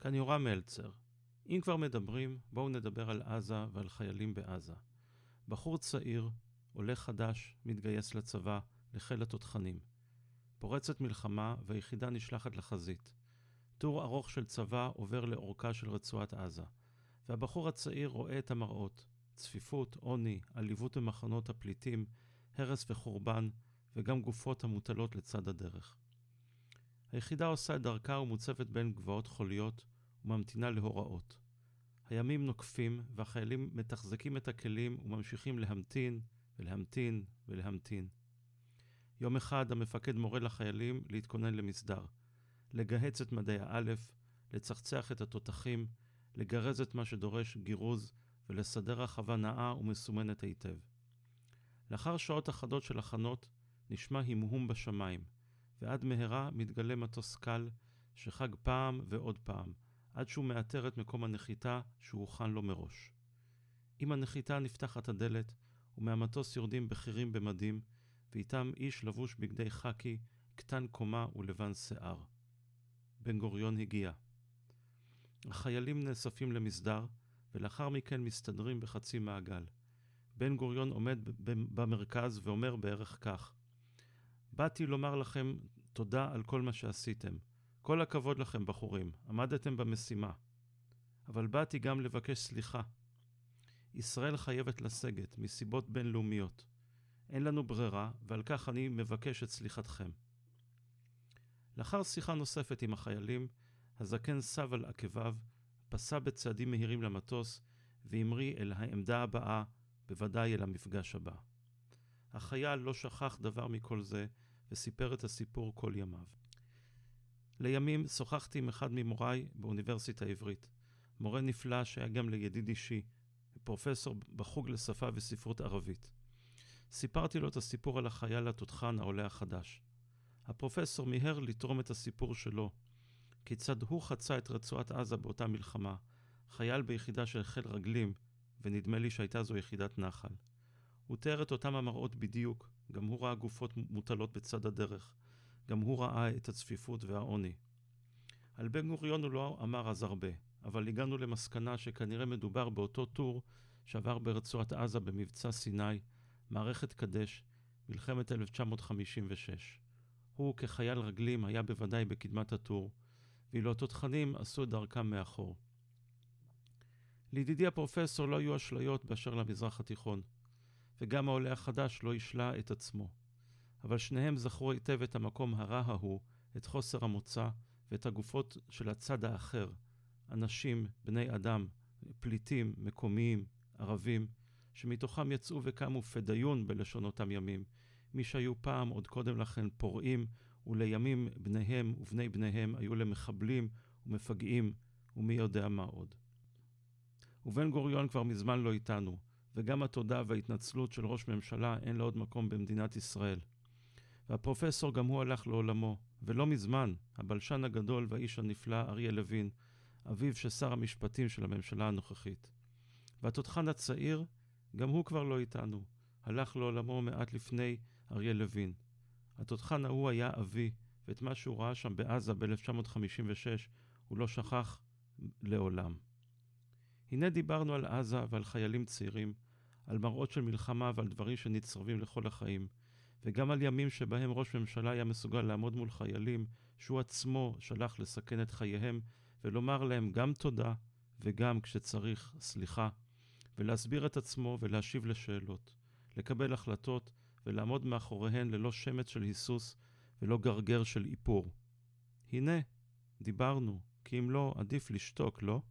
כאן יורם מלצר. אם כבר מדברים, בואו נדבר על עזה ועל חיילים בעזה. בחור צעיר, עולה חדש, מתגייס לצבא, לחיל התותחנים. פורצת מלחמה והיחידה נשלחת לחזית. טור ארוך של צבא עובר לאורכה של רצועת עזה, והבחור הצעיר רואה את המראות, צפיפות, עוני, עליבות במחנות הפליטים, הרס וחורבן, וגם גופות המוטלות לצד הדרך. היחידה עושה את דרכה ומוצבת בין גבעות חוליות וממתינה להוראות. הימים נוקפים והחיילים מתחזקים את הכלים וממשיכים להמתין ולהמתין ולהמתין. יום אחד המפקד מורה לחיילים להתכונן למסדר, לגהץ את מדעי האלף, לצחצח את התותחים, לגרז את מה שדורש גירוז ולסדר רחבה נאה ומסומנת היטב. לאחר שעות אחדות של הכנות, נשמע המהום בשמיים, ועד מהרה מתגלה מטוס קל, שחג פעם ועוד פעם, עד שהוא מאתר את מקום הנחיתה שהוכן לו מראש. עם הנחיתה נפתחת הדלת, ומהמטוס יורדים בכירים במדים, ואיתם איש לבוש בגדי חאקי, קטן קומה ולבן שיער. בן גוריון הגיע. החיילים נאספים למסדר, ולאחר מכן מסתדרים בחצי מעגל. בן גוריון עומד במרכז ואומר בערך כך: באתי לומר לכם תודה על כל מה שעשיתם. כל הכבוד לכם, בחורים, עמדתם במשימה. אבל באתי גם לבקש סליחה. ישראל חייבת לסגת מסיבות בינלאומיות. אין לנו ברירה, ועל כך אני מבקש את סליחתכם. לאחר שיחה נוספת עם החיילים, הזקן סב על עקביו, פסע בצעדים מהירים למטוס, והמריא אל העמדה הבאה, בוודאי אל המפגש הבא. החייל לא שכח דבר מכל זה, וסיפר את הסיפור כל ימיו. לימים שוחחתי עם אחד ממוריי באוניברסיטה העברית, מורה נפלא שהיה גם לידיד אישי, פרופסור בחוג לשפה וספרות ערבית. סיפרתי לו את הסיפור על החייל התותחן העולה החדש. הפרופסור מיהר לתרום את הסיפור שלו, כיצד הוא חצה את רצועת עזה באותה מלחמה, חייל ביחידה של חיל רגלים, ונדמה לי שהייתה זו יחידת נחל. הוא תיאר את אותם המראות בדיוק, גם הוא ראה גופות מוטלות בצד הדרך, גם הוא ראה את הצפיפות והעוני. על בן גוריון הוא לא אמר אז הרבה, אבל הגענו למסקנה שכנראה מדובר באותו טור שעבר ברצועת עזה במבצע סיני, מערכת קדש, מלחמת 1956. הוא כחייל רגלים היה בוודאי בקדמת הטור, ואילו התותחנים עשו את דרכם מאחור. לידידי הפרופסור לא היו אשליות באשר למזרח התיכון, וגם העולה החדש לא השלה את עצמו. אבל שניהם זכרו היטב את המקום הרע ההוא, את חוסר המוצא ואת הגופות של הצד האחר, אנשים, בני אדם, פליטים, מקומיים, ערבים, שמתוכם יצאו וקמו פדיון בלשון אותם ימים, מי שהיו פעם עוד קודם לכן פורעים, ולימים בניהם ובני בניהם היו למחבלים ומפגעים, ומי יודע מה עוד. ובן גוריון כבר מזמן לא איתנו, וגם התודה וההתנצלות של ראש ממשלה אין לה עוד מקום במדינת ישראל. והפרופסור גם הוא הלך לעולמו, ולא מזמן, הבלשן הגדול והאיש הנפלא אריה לוין, אביו של שר המשפטים של הממשלה הנוכחית. והתותחן הצעיר, גם הוא כבר לא איתנו, הלך לעולמו מעט לפני אריה לוין. התותחן ההוא היה אבי, ואת מה שהוא ראה שם בעזה ב-1956 הוא לא שכח לעולם. הנה דיברנו על עזה ועל חיילים צעירים, על מראות של מלחמה ועל דברים שנצרבים לכל החיים, וגם על ימים שבהם ראש ממשלה היה מסוגל לעמוד מול חיילים שהוא עצמו שלח לסכן את חייהם, ולומר להם גם תודה וגם, כשצריך, סליחה, ולהסביר את עצמו ולהשיב לשאלות, לקבל החלטות ולעמוד מאחוריהן ללא שמץ של היסוס ולא גרגר של איפור. הנה, דיברנו, כי אם לא, עדיף לשתוק, לא?